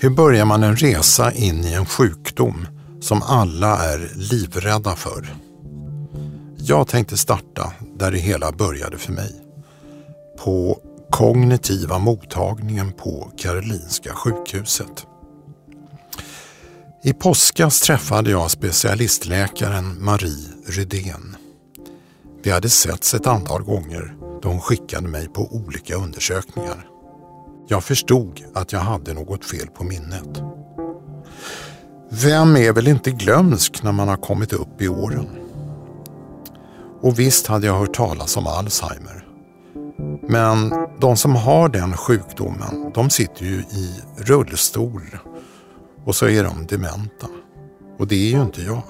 Hur börjar man en resa in i en sjukdom som alla är livrädda för? Jag tänkte starta där det hela började för mig. På kognitiva mottagningen på Karolinska sjukhuset. I påskas träffade jag specialistläkaren Marie Rydén. Vi hade setts ett antal gånger då hon skickade mig på olika undersökningar. Jag förstod att jag hade något fel på minnet. Vem är väl inte glömsk när man har kommit upp i åren? Och visst hade jag hört talas om Alzheimer. Men de som har den sjukdomen, de sitter ju i rullstol och så är de dementa. Och det är ju inte jag.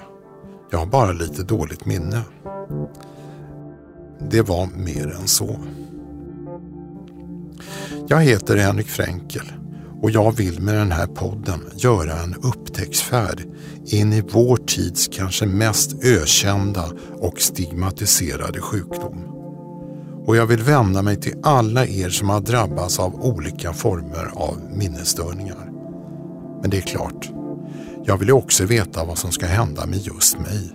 Jag har bara lite dåligt minne. Det var mer än så. Jag heter Henrik Fränkel och jag vill med den här podden göra en upptäcktsfärd in i vår tids kanske mest ökända och stigmatiserade sjukdom. Och jag vill vända mig till alla er som har drabbats av olika former av minnesstörningar. Men det är klart, jag vill också veta vad som ska hända med just mig.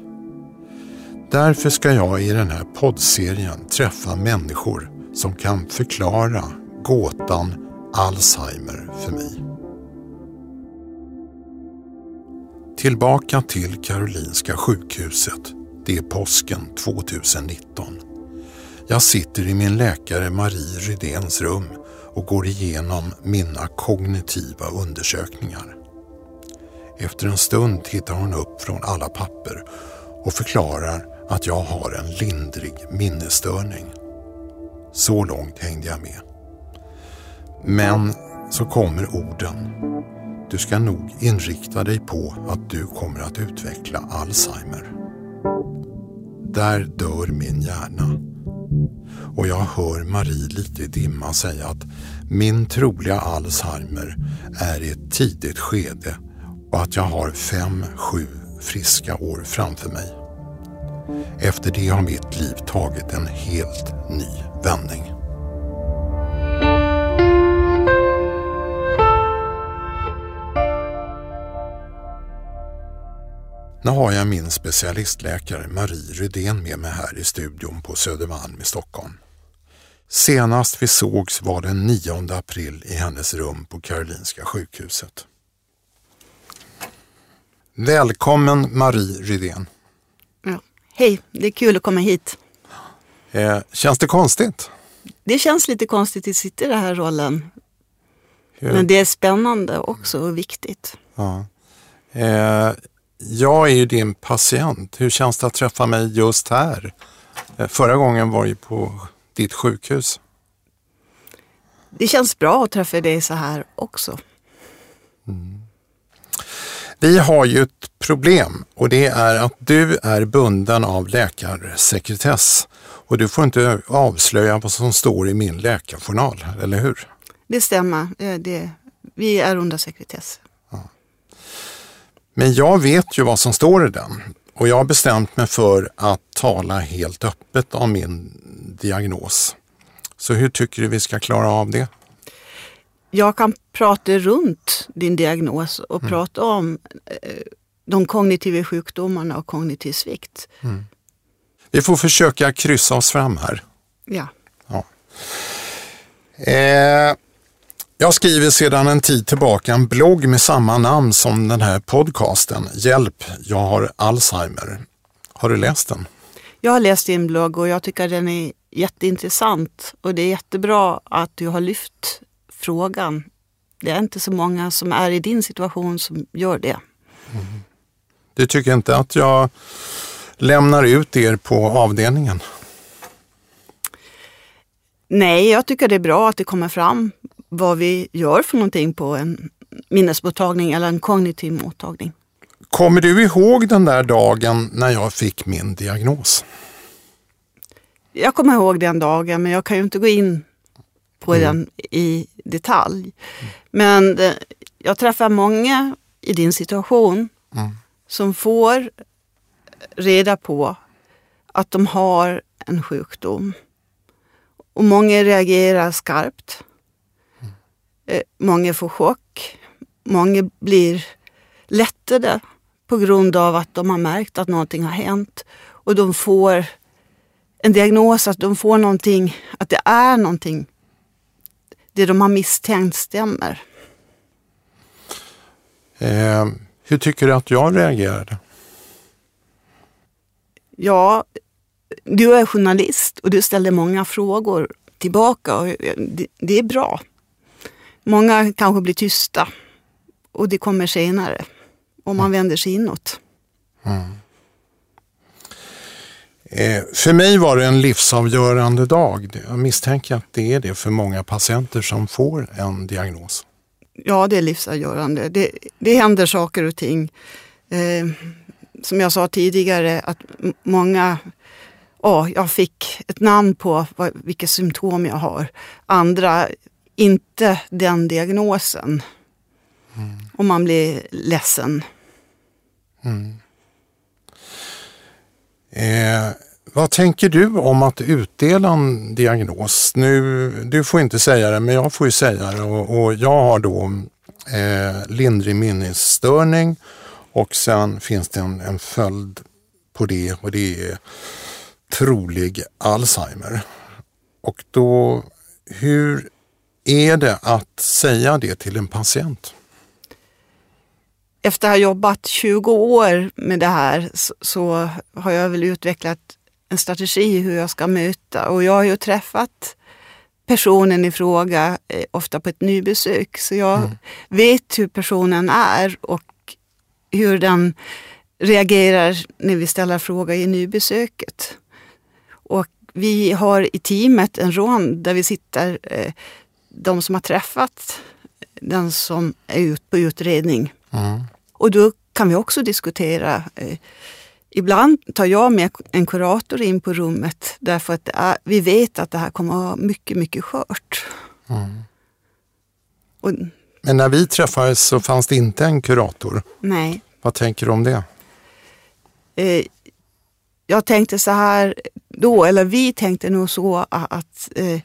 Därför ska jag i den här poddserien träffa människor som kan förklara gåtan Alzheimer för mig. Tillbaka till Karolinska sjukhuset. Det är påsken 2019. Jag sitter i min läkare Marie Rydéns rum och går igenom mina kognitiva undersökningar. Efter en stund tittar hon upp från alla papper och förklarar att jag har en lindrig minnesstörning. Så långt hängde jag med. Men så kommer orden. Du ska nog inrikta dig på att du kommer att utveckla Alzheimer. Där dör min hjärna. Och jag hör Marie lite i dimma säga att min troliga Alzheimer är i ett tidigt skede och att jag har fem, sju friska år framför mig. Efter det har mitt liv tagit en helt ny vändning. Nu har jag min specialistläkare Marie Rydén med mig här i studion på Södermalm i Stockholm. Senast vi sågs var den 9 april i hennes rum på Karolinska sjukhuset. Välkommen Marie Rydén. Ja. Hej, det är kul att komma hit. Eh, känns det konstigt? Det känns lite konstigt att sitta i den här rollen. Hur? Men det är spännande också och viktigt. Ja. Eh, jag är ju din patient. Hur känns det att träffa mig just här? Eh, förra gången var ju på ditt sjukhus. Det känns bra att träffa dig så här också. Mm. Vi har ju ett problem och det är att du är bunden av läkarsekretess och du får inte avslöja vad som står i min läkarjournal, eller hur? Det stämmer. Det, vi är under sekretess. Men jag vet ju vad som står i den och jag har bestämt mig för att tala helt öppet om min diagnos. Så hur tycker du vi ska klara av det? Jag kan prata runt din diagnos och mm. prata om eh, de kognitiva sjukdomarna och kognitiv svikt. Mm. Vi får försöka kryssa oss fram här. Ja. ja. Eh, jag skriver sedan en tid tillbaka en blogg med samma namn som den här podcasten. Hjälp, jag har Alzheimer. Har du läst den? Jag har läst din blogg och jag tycker den är jätteintressant och det är jättebra att du har lyft frågan. Det är inte så många som är i din situation som gör det. Mm. Du tycker inte att jag lämnar ut er på avdelningen? Nej, jag tycker det är bra att det kommer fram vad vi gör för någonting på en minnesmottagning eller en kognitiv mottagning. Kommer du ihåg den där dagen när jag fick min diagnos? Jag kommer ihåg den dagen men jag kan ju inte gå in på mm. den i detalj. Men det, jag träffar många i din situation mm. som får reda på att de har en sjukdom. Och många reagerar skarpt. Eh, många får chock. många blir lättade på grund av att de har märkt att någonting har hänt och de får en diagnos, att de får någonting, att det är någonting, det de har misstänkt stämmer. Eh, hur tycker du att jag reagerade? Ja, du är journalist och du ställde många frågor tillbaka och det, det är bra. Många kanske blir tysta och det kommer senare om man vänder sig inåt. Mm. Eh, för mig var det en livsavgörande dag. Jag misstänker att det är det för många patienter som får en diagnos. Ja, det är livsavgörande. Det, det händer saker och ting. Eh, som jag sa tidigare, att många oh, jag fick ett namn på vad, vilka symptom jag har. Andra inte den diagnosen. Mm. Och man blir ledsen. Mm. Eh, vad tänker du om att utdela en diagnos? Nu, du får inte säga det, men jag får ju säga det. Och, och jag har då eh, lindrig minnesstörning och sen finns det en, en följd på det och det är trolig Alzheimer. Och då, hur är det att säga det till en patient? Efter att ha jobbat 20 år med det här så, så har jag väl utvecklat en strategi hur jag ska möta och jag har ju träffat personen i fråga eh, ofta på ett nybesök. Så jag mm. vet hur personen är och hur den reagerar när vi ställer frågor i nybesöket. Och vi har i teamet en rond där vi sitter, eh, de som har träffat den som är ut på utredning. Mm. Och då kan vi också diskutera. Eh, ibland tar jag med en kurator in på rummet därför att är, vi vet att det här kommer att vara mycket, mycket skört. Mm. Och, Men när vi träffades så fanns det inte en kurator. Nej. Vad tänker du om det? Eh, jag tänkte så här då, eller vi tänkte nog så att eh,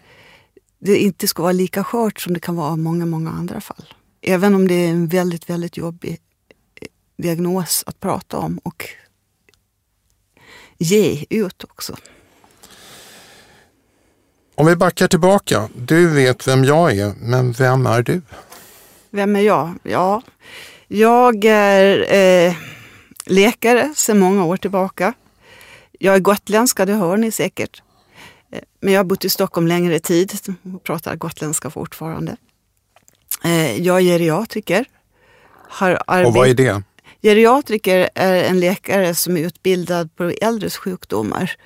det inte ska vara lika skört som det kan vara i många, många andra fall. Även om det är en väldigt, väldigt jobbig eh, diagnos att prata om och ge ut också. Om vi backar tillbaka. Du vet vem jag är, men vem är du? Vem är jag? Ja, jag är eh, läkare sedan många år tillbaka. Jag är gotländska, det hör ni säkert. Eh, men jag har bott i Stockholm längre tid och pratar gotländska fortfarande. Eh, jag är geriatriker. Har och vad är det? Geriatriker är en läkare som är utbildad på äldres sjukdomar.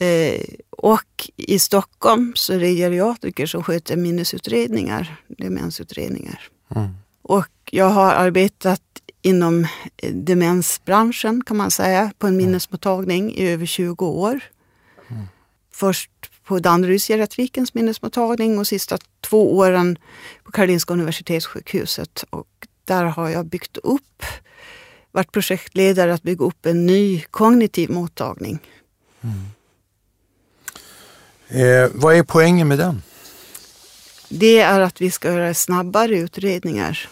Eh, och i Stockholm så är det geriatriker som sköter minnesutredningar, demensutredningar. Mm. Och jag har arbetat inom demensbranschen kan man säga, på en mm. minnesmottagning i över 20 år. Först på Danderyds geriatrikens minnesmottagning och sista två åren på Karolinska Universitetssjukhuset. Och där har jag byggt upp, varit projektledare att bygga upp en ny kognitiv mottagning. Mm. Eh, vad är poängen med den? Det är att vi ska göra snabbare utredningar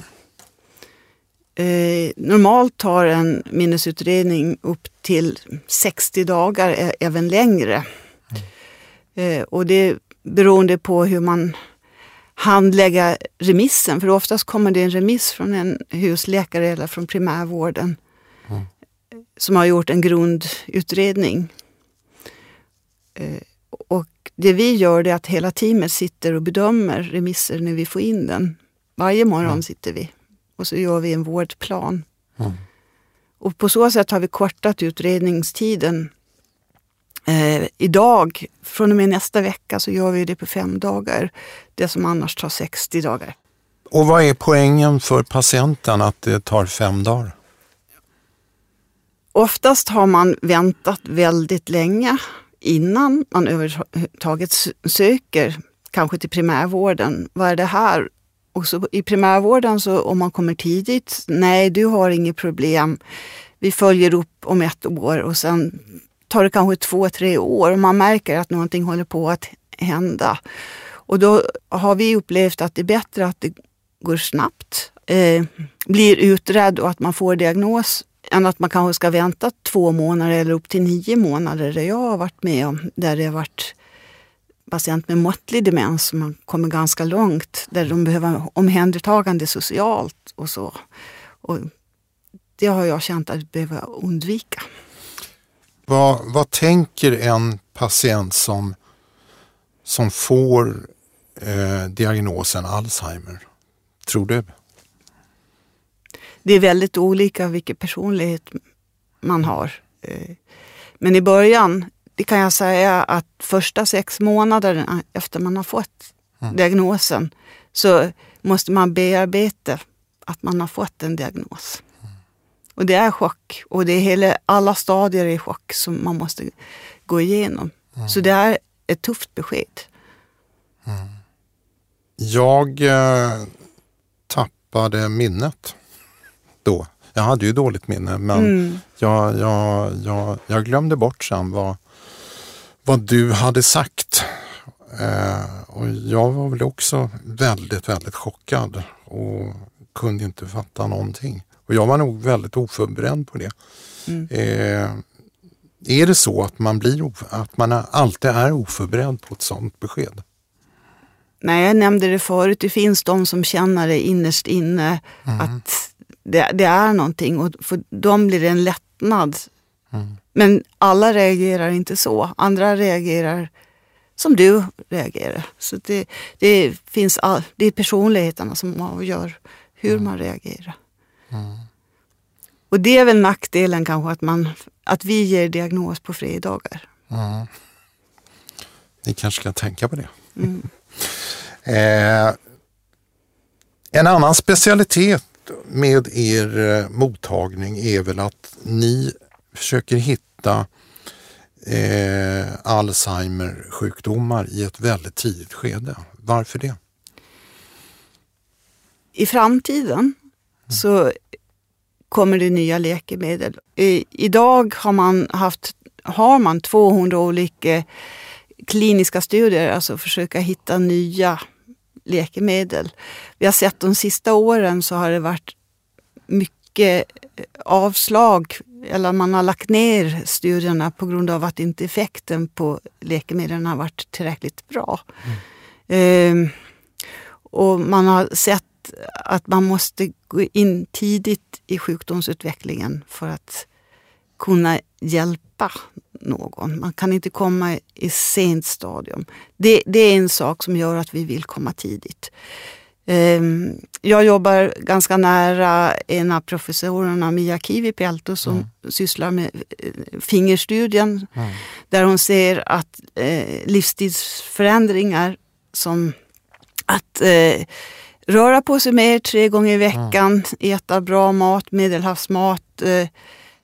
Eh, normalt tar en minnesutredning upp till 60 dagar, även längre. Eh, och det beroende på hur man handlägger remissen. För oftast kommer det en remiss från en husläkare eller från primärvården mm. som har gjort en grundutredning. Eh, och det vi gör är att hela teamet sitter och bedömer remisser när vi får in den. Varje morgon mm. sitter vi och så gör vi en vårdplan. Mm. Och på så sätt har vi kortat utredningstiden. Eh, idag, från och med nästa vecka, så gör vi det på fem dagar. Det som annars tar 60 dagar. Och vad är poängen för patienten att det tar fem dagar? Oftast har man väntat väldigt länge innan man överhuvudtaget söker, kanske till primärvården. Vad är det här? Och så I primärvården, så om man kommer tidigt, nej du har inget problem. Vi följer upp om ett år och sen tar det kanske två, tre år och man märker att någonting håller på att hända. Och då har vi upplevt att det är bättre att det går snabbt, eh, blir utredd och att man får diagnos än att man kanske ska vänta två månader eller upp till nio månader. Det jag har varit med om, där det har varit patient med måttlig demens som har kommit ganska långt, där de behöver omhändertagande socialt och så. Och det har jag känt att jag behöver undvika. Vad, vad tänker en patient som, som får eh, diagnosen Alzheimer, tror du? Det är väldigt olika vilken personlighet man har. Eh, men i början, det kan jag säga att första sex månaderna efter man har fått mm. diagnosen så måste man bearbeta att man har fått en diagnos. Och det är chock och det är hela, alla stadier i chock som man måste gå igenom. Mm. Så det är ett tufft besked. Mm. Jag eh, tappade minnet då. Jag hade ju dåligt minne men mm. jag, jag, jag, jag glömde bort sen vad, vad du hade sagt. Eh, och jag var väl också väldigt, väldigt chockad och kunde inte fatta någonting. Och jag var nog väldigt oförberedd på det. Mm. Eh, är det så att man, blir, att man alltid är oförberedd på ett sådant besked? Nej, jag nämnde det förut, det finns de som känner det innerst inne mm. att det, det, är någonting och för dem blir det en lättnad. Mm. Men alla reagerar inte så. Andra reagerar som du reagerar. Så det, det finns all, det är personligheterna som avgör hur mm. man reagerar. Mm. Och det är väl nackdelen kanske att, man, att vi ger diagnos på fredagar. Mm. Ni kanske ska tänka på det. Mm. eh, en annan specialitet med er eh, mottagning är väl att ni försöker hitta eh, Alzheimer-sjukdomar i ett väldigt tidigt skede. Varför det? I framtiden. Så kommer det nya läkemedel. I, idag har man haft har man 200 olika kliniska studier, alltså försöka hitta nya läkemedel. Vi har sett de sista åren så har det varit mycket avslag eller man har lagt ner studierna på grund av att inte effekten på läkemedlen har varit tillräckligt bra. Mm. Eh, och man har sett att man måste gå in tidigt i sjukdomsutvecklingen för att kunna hjälpa någon. Man kan inte komma i sent stadium. Det, det är en sak som gör att vi vill komma tidigt. Ehm, jag jobbar ganska nära en av professorerna, Mia Kivipelto, som mm. sysslar med eh, fingerstudien. Mm. Där hon ser att eh, livsstilsförändringar som att eh, röra på sig mer tre gånger i veckan, mm. äta bra mat, medelhavsmat, eh,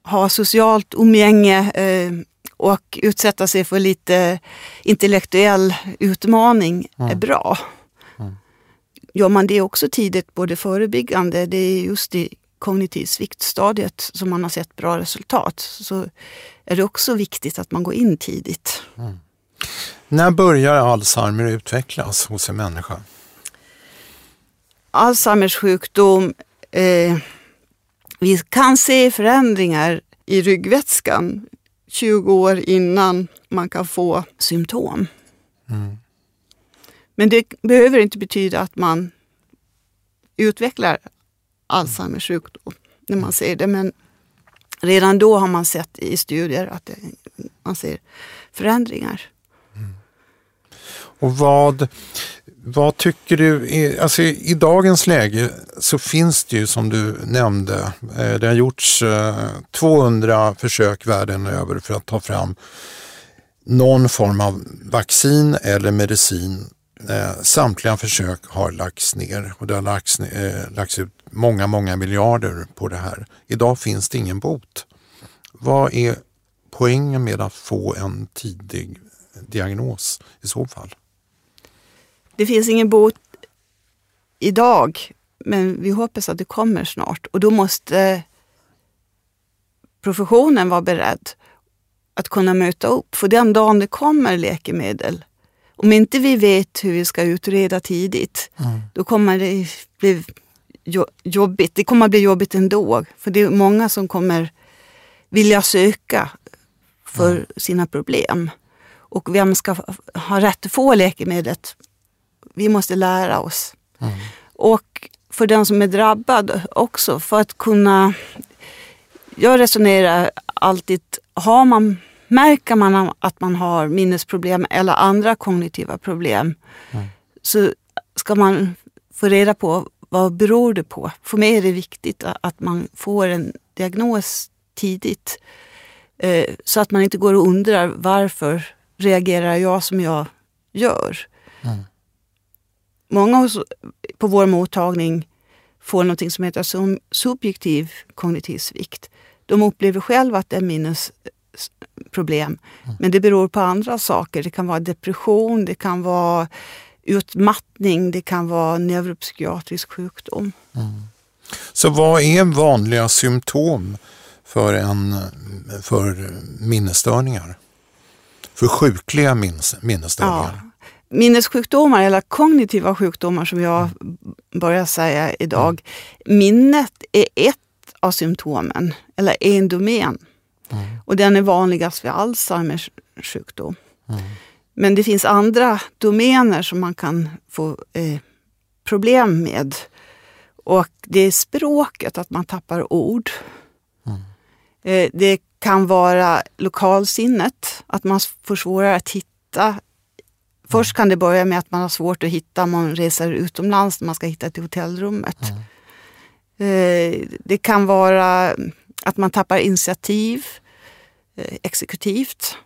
ha socialt umgänge eh, och utsätta sig för lite intellektuell utmaning mm. är bra. Mm. Gör man det också tidigt, både förebyggande, det är just i kognitiv sviktstadiet som man har sett bra resultat, så är det också viktigt att man går in tidigt. Mm. När börjar Alzheimer utvecklas hos en människa? Alzheimers sjukdom, eh, vi kan se förändringar i ryggvätskan 20 år innan man kan få symptom. Mm. Men det behöver inte betyda att man utvecklar Alzheimers sjukdom när man ser det. Men redan då har man sett i studier att det, man ser förändringar. Mm. Och vad, vad tycker du, alltså i dagens läge så finns det ju som du nämnde, eh, det har gjorts eh, 200 försök världen över för att ta fram någon form av vaccin eller medicin. Eh, samtliga försök har lagts ner och det har lagts, lagts ut många, många miljarder på det här. Idag finns det ingen bot. Vad är poängen med att få en tidig diagnos i så fall? Det finns ingen bot idag, men vi hoppas att det kommer snart. Och då måste professionen vara beredd att kunna möta upp. För den dagen det kommer läkemedel, om inte vi vet hur vi ska utreda tidigt, mm. då kommer det bli jobbigt. Det kommer bli jobbigt ändå. För det är många som kommer vilja söka för mm. sina problem. Och vem ska ha rätt att få läkemedlet? Vi måste lära oss. Mm. Och för den som är drabbad också, för att kunna... Jag resonerar alltid, har man, märker man att man har minnesproblem eller andra kognitiva problem mm. så ska man få reda på vad beror det på. För mig är det viktigt att man får en diagnos tidigt. Eh, så att man inte går och undrar varför reagerar jag som jag gör. Mm. Många på vår mottagning får något som heter subjektiv kognitiv svikt. De upplever själva att det är minnesproblem, mm. men det beror på andra saker. Det kan vara depression, det kan vara utmattning, det kan vara neuropsykiatrisk sjukdom. Mm. Så vad är vanliga symptom för, en, för minnesstörningar? För sjukliga minnes, minnesstörningar? Ja. Minnessjukdomar eller kognitiva sjukdomar som jag börjar säga idag. Minnet är ett av symptomen, eller en domän. Mm. Och den är vanligast vid Alzheimers sjukdom. Mm. Men det finns andra domäner som man kan få eh, problem med. Och det är språket, att man tappar ord. Mm. Eh, det kan vara lokalsinnet, att man får svårare att hitta. Först kan det börja med att man har svårt att hitta om man reser utomlands när man ska hitta till hotellrummet. Mm. Det kan vara att man tappar initiativ eh, exekutivt.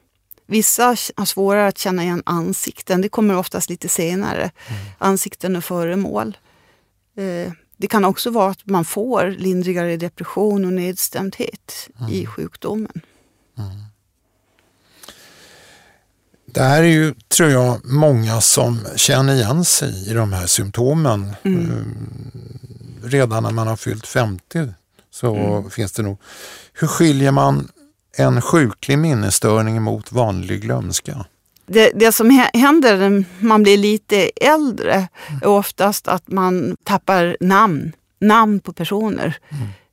Vissa har svårare att känna igen ansikten. Det kommer oftast lite senare. Mm. Ansikten och föremål. Eh, det kan också vara att man får lindrigare depression och nedstämdhet mm. i sjukdomen. Mm. Det här är ju, tror jag, många som känner igen sig i de här symptomen. Mm. Eh, redan när man har fyllt 50 så mm. finns det nog. Hur skiljer man en sjuklig minnesstörning mot vanlig glömska? Det, det, som händer när man blir lite äldre är oftast att man tappar namn, namn på personer.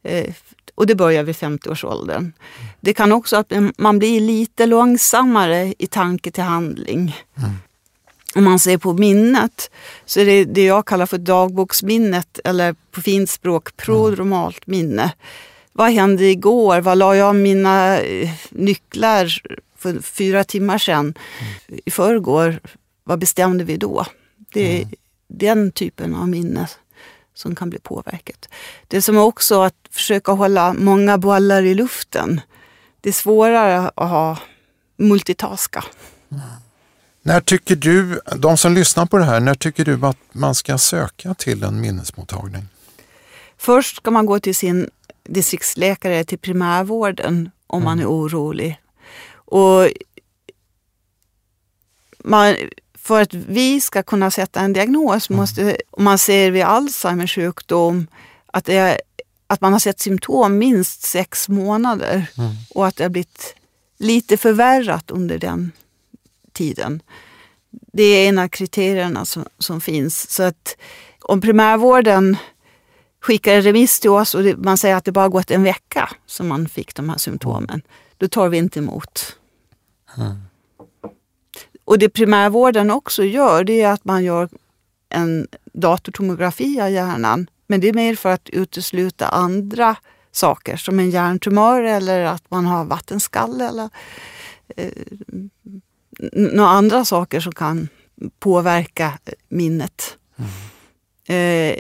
Mm. Och det börjar vid 50-årsåldern. Mm. Det kan också att man blir lite långsammare i tanke till handling. Mm. Om man ser på minnet så är det det jag kallar för dagboksminnet eller på fint språk prodromalt minne. Vad hände igår? Vad la jag mina eh, nycklar för fyra timmar sedan? Mm. I förrgår, vad bestämde vi då? Det är mm. den typen av minne som kan bli påverkat. Det som är också att försöka hålla många bollar i luften. Det är svårare att ha multitaska. Mm. När tycker du, de som lyssnar på det här, när tycker du att man ska söka till en minnesmottagning? Först ska man gå till sin distriktsläkare till primärvården om mm. man är orolig. Och man, för att vi ska kunna sätta en diagnos mm. måste, om man ser vid Alzheimers sjukdom, att, är, att man har sett symptom minst sex månader mm. och att det har blivit lite förvärrat under den tiden. Det är en av kriterierna som, som finns. Så att om primärvården skickar en remiss till oss och det, man säger att det bara gått en vecka som man fick de här symptomen. Då tar vi inte emot. Mm. Och det primärvården också gör det är att man gör en datortomografi av hjärnan. Men det är mer för att utesluta andra saker som en hjärntumör eller att man har vattenskalle eller eh, några andra saker som kan påverka minnet. Mm. Eh,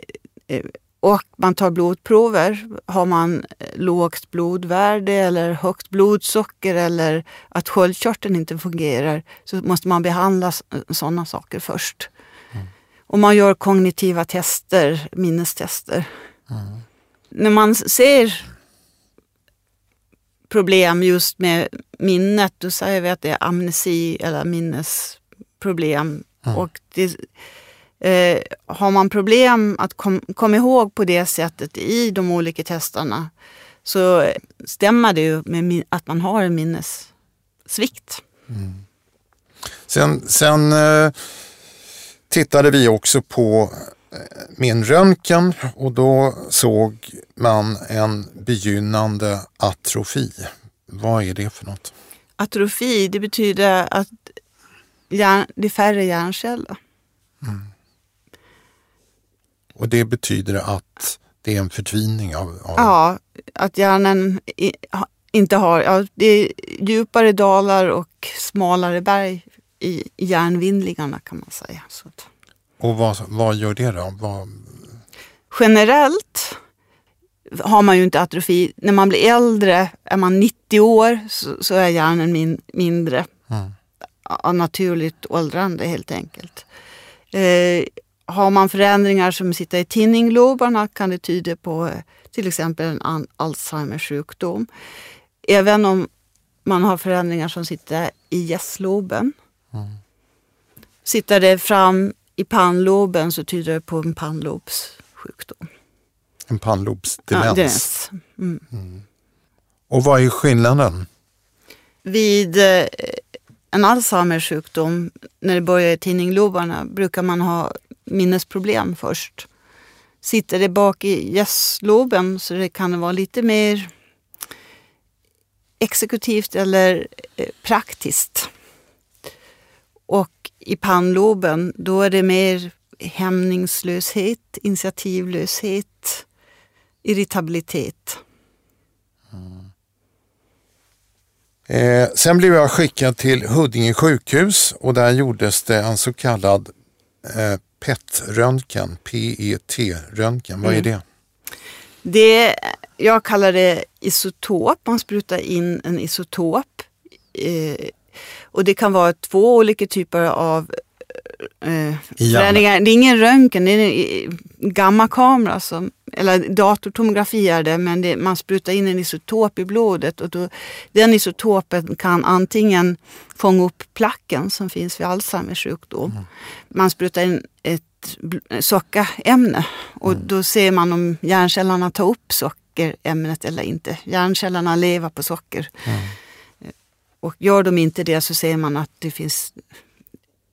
eh och man tar blodprover. Har man lågt blodvärde eller högt blodsocker eller att sköldkörteln inte fungerar så måste man behandla sådana saker först. Mm. Och man gör kognitiva tester, minnestester. Mm. När man ser problem just med minnet, då säger vi att det är amnesi eller minnesproblem. Mm. Och det, Eh, har man problem att komma kom ihåg på det sättet i de olika testerna så stämmer det ju med att man har en minnessvikt. Mm. Sen, sen eh, tittade vi också på min röntgen och då såg man en begynnande atrofi. Vad är det för något? Atrofi, det betyder att hjärn, det är färre hjärnceller. Mm. Och det betyder att det är en förtvining av... av... Ja, att hjärnan inte har... Ja, det är djupare dalar och smalare berg i hjärnvindlingarna kan man säga. Så att... Och vad, vad gör det då? Vad... Generellt har man ju inte atrofi. När man blir äldre, är man 90 år, så, så är hjärnan min, mindre. Mm. Av naturligt åldrande helt enkelt. Eh, har man förändringar som sitter i tinninglobarna kan det tyda på eh, till exempel en Alzheimers sjukdom. Även om man har förändringar som sitter i gästloben. Mm. Sitter det fram i pannloben så tyder det på en pannlobssjukdom. En pannlobsdemens? Ja, mm. Mm. Och vad är skillnaden? Vid eh, en Alzheimers sjukdom, när det börjar i tinninglobarna, brukar man ha minnesproblem först. Sitter det bak i gästloben så det kan vara lite mer exekutivt eller eh, praktiskt. Och i pannloben, då är det mer hämningslöshet, initiativlöshet, irritabilitet. Mm. Eh, sen blev jag skickad till Huddinge sjukhus och där gjordes det en så kallad eh, PET-röntgen, PET-röntgen. Vad är mm. det? det? Jag kallar det isotop. Man sprutar in en isotop. Eh, och det kan vara två olika typer av eh, förändringar. Det är ingen röntgen, det är en gammakamera, som, eller datortomografi är det, men det, man sprutar in en isotop i blodet och då, den isotopen kan antingen fånga upp placken som finns vid Alzheimers sjukdom. Mm. Man sprutar in ett sockerämne och mm. då ser man om hjärncellerna tar upp sockerämnet eller inte. Hjärncellerna lever på socker. Mm. Och gör de inte det så ser man att det finns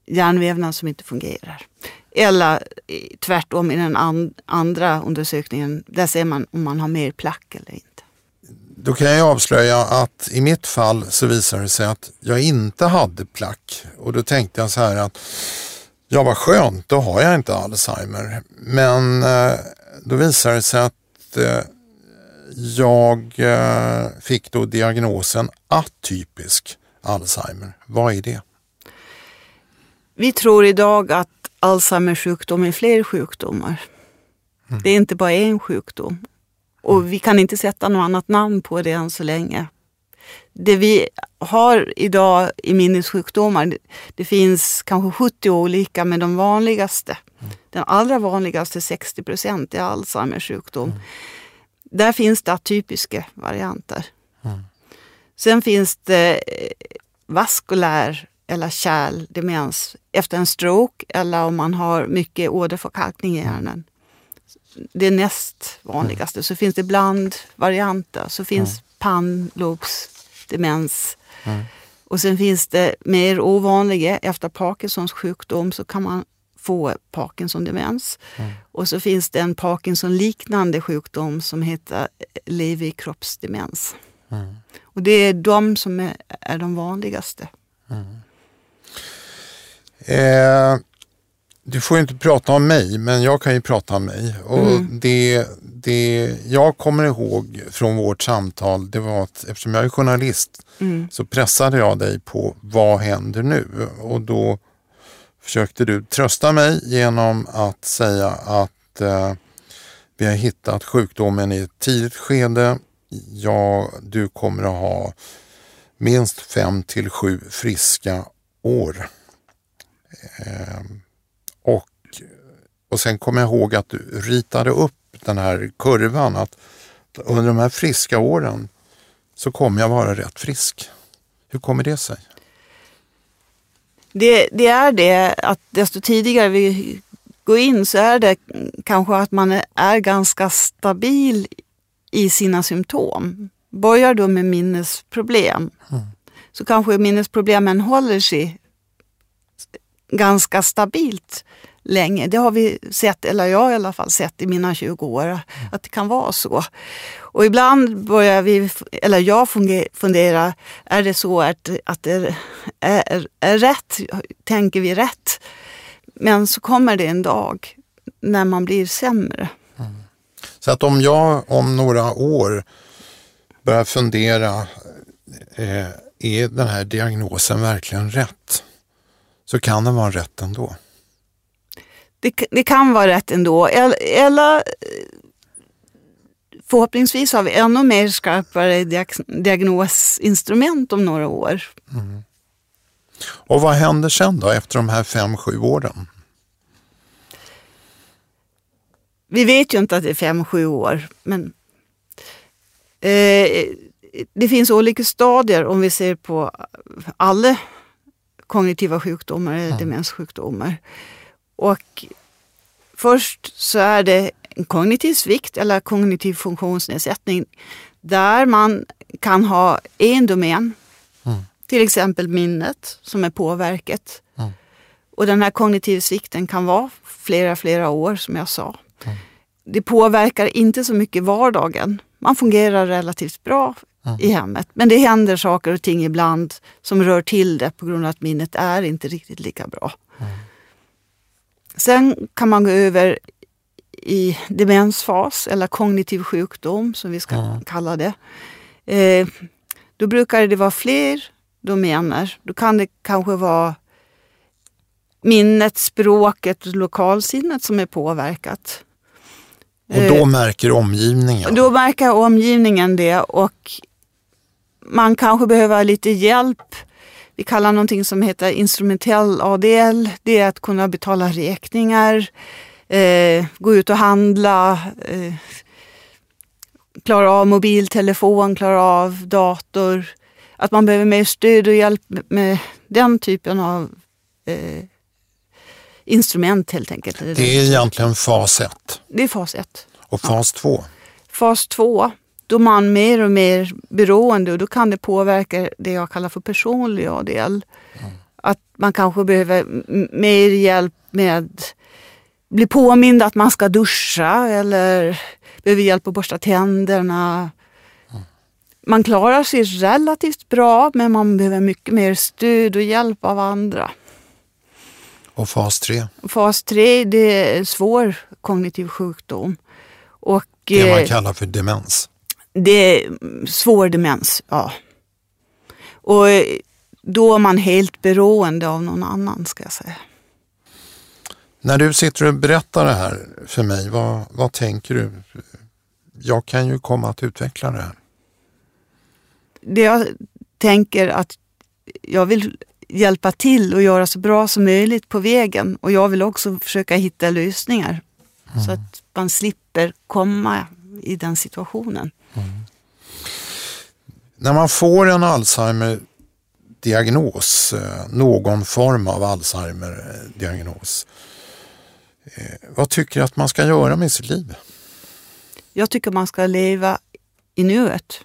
hjärnvävnad som inte fungerar. Eller eh, tvärtom i den andra undersökningen, där ser man om man har mer plack eller inte. Då kan jag avslöja att i mitt fall så visade det sig att jag inte hade plack. Och då tänkte jag så här att ja vad skönt, då har jag inte Alzheimer. Men eh, då visade det sig att eh, jag fick då diagnosen atypisk Alzheimer. Vad är det? Vi tror idag att Alzheimers sjukdom är fler sjukdomar. Mm. Det är inte bara en sjukdom. Och mm. vi kan inte sätta något annat namn på det än så länge. Det vi har idag i minnessjukdomar, det finns kanske 70 olika, men de vanligaste, mm. den allra vanligaste 60 procent är Alzheimers sjukdom. Mm. Där finns det atypiska varianter. Mm. Sen finns det eh, vaskulär eller kärldemens efter en stroke eller om man har mycket åderförkalkning i hjärnan. Det är näst vanligaste. Så finns det blandvarianter. Så finns mm. pannlobsdemens. Mm. Och sen finns det mer ovanliga, efter Parkinsons sjukdom så kan man få Parkinson-demens. Mm. Och så finns det en Parkinson-liknande sjukdom som heter leverkroppsdemens. Mm. Och det är de som är, är de vanligaste. Mm. Eh, du får inte prata om mig, men jag kan ju prata om mig. Och mm. det, det jag kommer ihåg från vårt samtal, det var att eftersom jag är journalist mm. så pressade jag dig på vad händer nu? Och då försökte du trösta mig genom att säga att eh, vi har hittat sjukdomen i ett tidigt skede. Ja, du kommer att ha minst fem till sju friska år. Ehm, och, och sen kommer jag ihåg att du ritade upp den här kurvan att under de här friska åren så kommer jag vara rätt frisk. Hur kommer det sig? Det, det, är det att desto tidigare vi går in så är det kanske att man är ganska stabil i sina symptom. Börjar du med minnesproblem mm. så kanske minnesproblemen håller sig ganska stabilt länge. Det har vi sett, eller jag i alla fall sett i mina 20 år, att det kan vara så. Och ibland börjar vi, eller jag fundera, är det så att, att det är, är, är rätt? Tänker vi rätt? Men så kommer det en dag när man blir sämre. Mm. Så att om jag om några år börjar fundera, eh, är den här diagnosen verkligen rätt? Så kan den vara rätt ändå. Det, det kan vara rätt ändå. Eller, eller förhoppningsvis har vi ännu mer skarpare diagnosinstrument om några år. Mm. Och vad händer sen då efter de här fem, sju åren? Vi vet ju inte att det är fem, sju år, men eh, det finns olika stadier om vi ser på alla kognitiva sjukdomar eller mm. demenssjukdomar. Och först så är det en kognitiv svikt eller kognitiv funktionsnedsättning där man kan ha en domän, mm. till exempel minnet som är påverkat. Mm. Och den här kognitiva svikten kan vara flera, flera år som jag sa. Mm. Det påverkar inte så mycket vardagen. Man fungerar relativt bra i hemmet. Men det händer saker och ting ibland som rör till det på grund av att minnet är inte riktigt lika bra. Mm. Sen kan man gå över i demensfas eller kognitiv sjukdom som vi ska mm. kalla det. Eh, då brukar det vara fler domäner. Då kan det kanske vara minnet, språket och lokalsinnet som är påverkat. Och då eh, märker omgivningen? Då märker omgivningen det och man kanske behöver lite hjälp. Vi kallar någonting som heter instrumentell ADL. Det är att kunna betala räkningar, eh, gå ut och handla, eh, klara av mobiltelefon, klara av dator. Att man behöver mer stöd och hjälp med den typen av eh, instrument helt enkelt. Det är egentligen fas 1? Det är fas 1. Och fas 2? Ja. Fas 2, då man mer och mer beroende och då kan det påverka det jag kallar för personlig ADL. Mm. Att man kanske behöver mer hjälp med bli påmind att man ska duscha eller behöver hjälp att borsta tänderna. Mm. Man klarar sig relativt bra men man behöver mycket mer stöd och hjälp av andra. Och fas 3? Fas 3 det är svår kognitiv sjukdom. Och, det man eh, kallar för demens? Det är svår demens, ja. Och då är man helt beroende av någon annan ska jag säga. När du sitter och berättar det här för mig, vad, vad tänker du? Jag kan ju komma att utveckla det här. Det jag tänker att jag vill hjälpa till och göra så bra som möjligt på vägen och jag vill också försöka hitta lösningar mm. så att man slipper komma i den situationen. Mm. När man får en Alzheimer-diagnos, eh, någon form av Alzheimer-diagnos, eh, vad tycker du att man ska göra med sitt liv? Jag tycker man ska leva i nuet.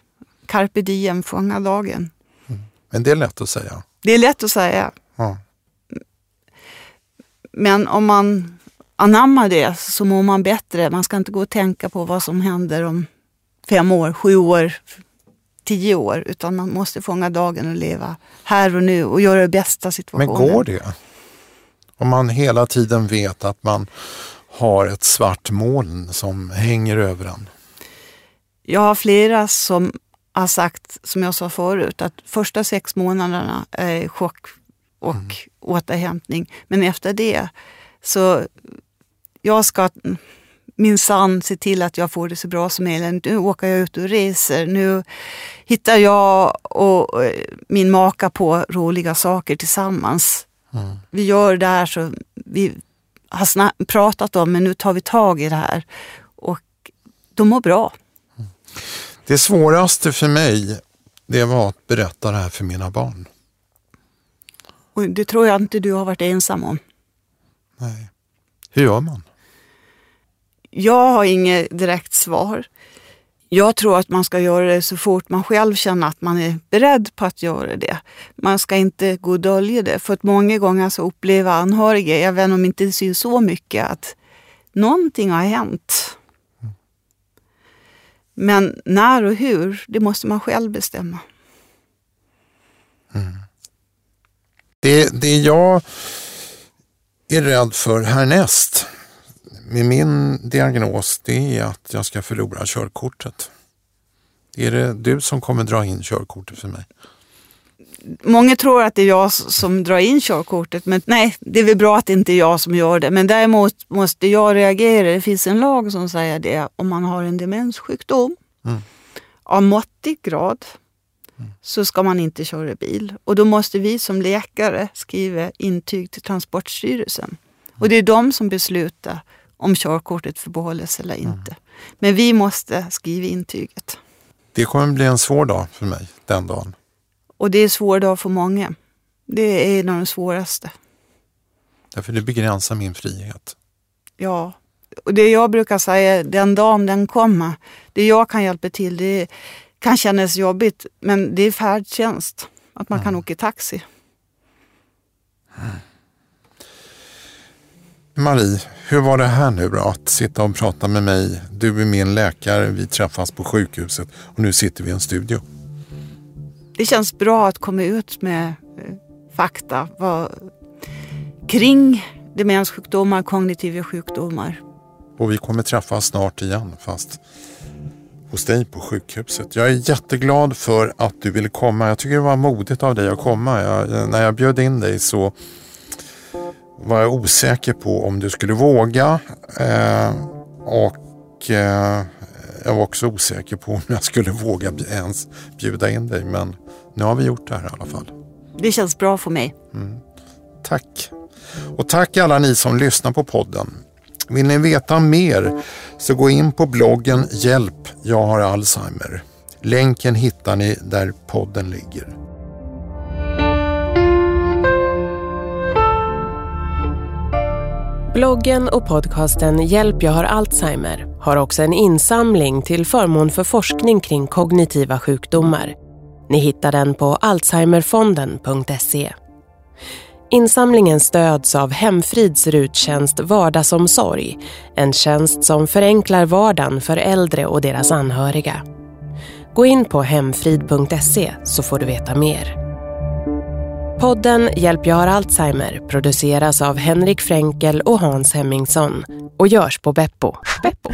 Carpe diem, fånga dagen. Mm. Men det är lätt att säga. Det är lätt att säga. Ja. Men om man anammar det så mår man bättre. Man ska inte gå och tänka på vad som händer om fem år, sju år, tio år. Utan man måste fånga dagen och leva här och nu och göra det bästa situationen. Men går det? Om man hela tiden vet att man har ett svart moln som hänger över en? Jag har flera som har sagt, som jag sa förut, att första sex månaderna är chock och mm. återhämtning. Men efter det så jag ska minsann se till att jag får det så bra som möjligt. Nu åker jag ut och reser. Nu hittar jag och min maka på roliga saker tillsammans. Mm. Vi gör det här så vi har pratat om, men nu tar vi tag i det här. Och de mår bra. Mm. Det svåraste för mig, det var att berätta det här för mina barn. Och det tror jag inte du har varit ensam om. Nej. Hur gör man? Jag har inget direkt svar. Jag tror att man ska göra det så fort man själv känner att man är beredd på att göra det. Man ska inte gå och dölja det. För att många gånger så upplever anhöriga, även om det inte syns så mycket, att någonting har hänt. Men när och hur, det måste man själv bestämma. Mm. Det, det jag är rädd för härnäst med min diagnos det är att jag ska förlora körkortet. Är det du som kommer dra in körkortet för mig? Många tror att det är jag som drar in körkortet, men nej, det är väl bra att det inte är jag som gör det. Men däremot måste jag reagera. Det finns en lag som säger det om man har en demenssjukdom mm. av måttlig grad mm. så ska man inte köra bil. Och då måste vi som läkare skriva intyg till Transportstyrelsen. Och det är de som beslutar om körkortet får behållas eller mm. inte. Mm. Men vi måste skriva intyget. Det kommer bli en svår dag för mig den dagen. Och det är en svår dag för många. Det är en av de svåraste. Därför det begränsar min frihet. Ja, och det jag brukar säga, den dagen den kommer, det jag kan hjälpa till, det kan kännas jobbigt, men det är färdtjänst. Att man mm. kan åka taxi. Mm. Marie, hur var det här nu då? Att sitta och prata med mig. Du är min läkare, vi träffas på sjukhuset och nu sitter vi i en studio. Det känns bra att komma ut med eh, fakta vad, kring demenssjukdomar, kognitiva sjukdomar. Och vi kommer träffas snart igen fast hos dig på sjukhuset. Jag är jätteglad för att du ville komma. Jag tycker det var modigt av dig att komma. Jag, när jag bjöd in dig så var jag osäker på om du skulle våga. Eh, och eh, jag var också osäker på om jag skulle våga ens bjuda in dig. Men nu har vi gjort det här i alla fall. Det känns bra för mig. Mm. Tack. Och tack alla ni som lyssnar på podden. Vill ni veta mer så gå in på bloggen Hjälp, jag har Alzheimer. Länken hittar ni där podden ligger. Bloggen och podcasten Hjälp jag har Alzheimer har också en insamling till förmån för forskning kring kognitiva sjukdomar. Ni hittar den på alzheimerfonden.se. Insamlingen stöds av Hemfrids RUT-tjänst Vardagsomsorg, en tjänst som förenklar vardagen för äldre och deras anhöriga. Gå in på hemfrid.se så får du veta mer. Podden Hjälp jag har Alzheimer produceras av Henrik Fränkel och Hans Hemmingsson och görs på Beppo. Beppo.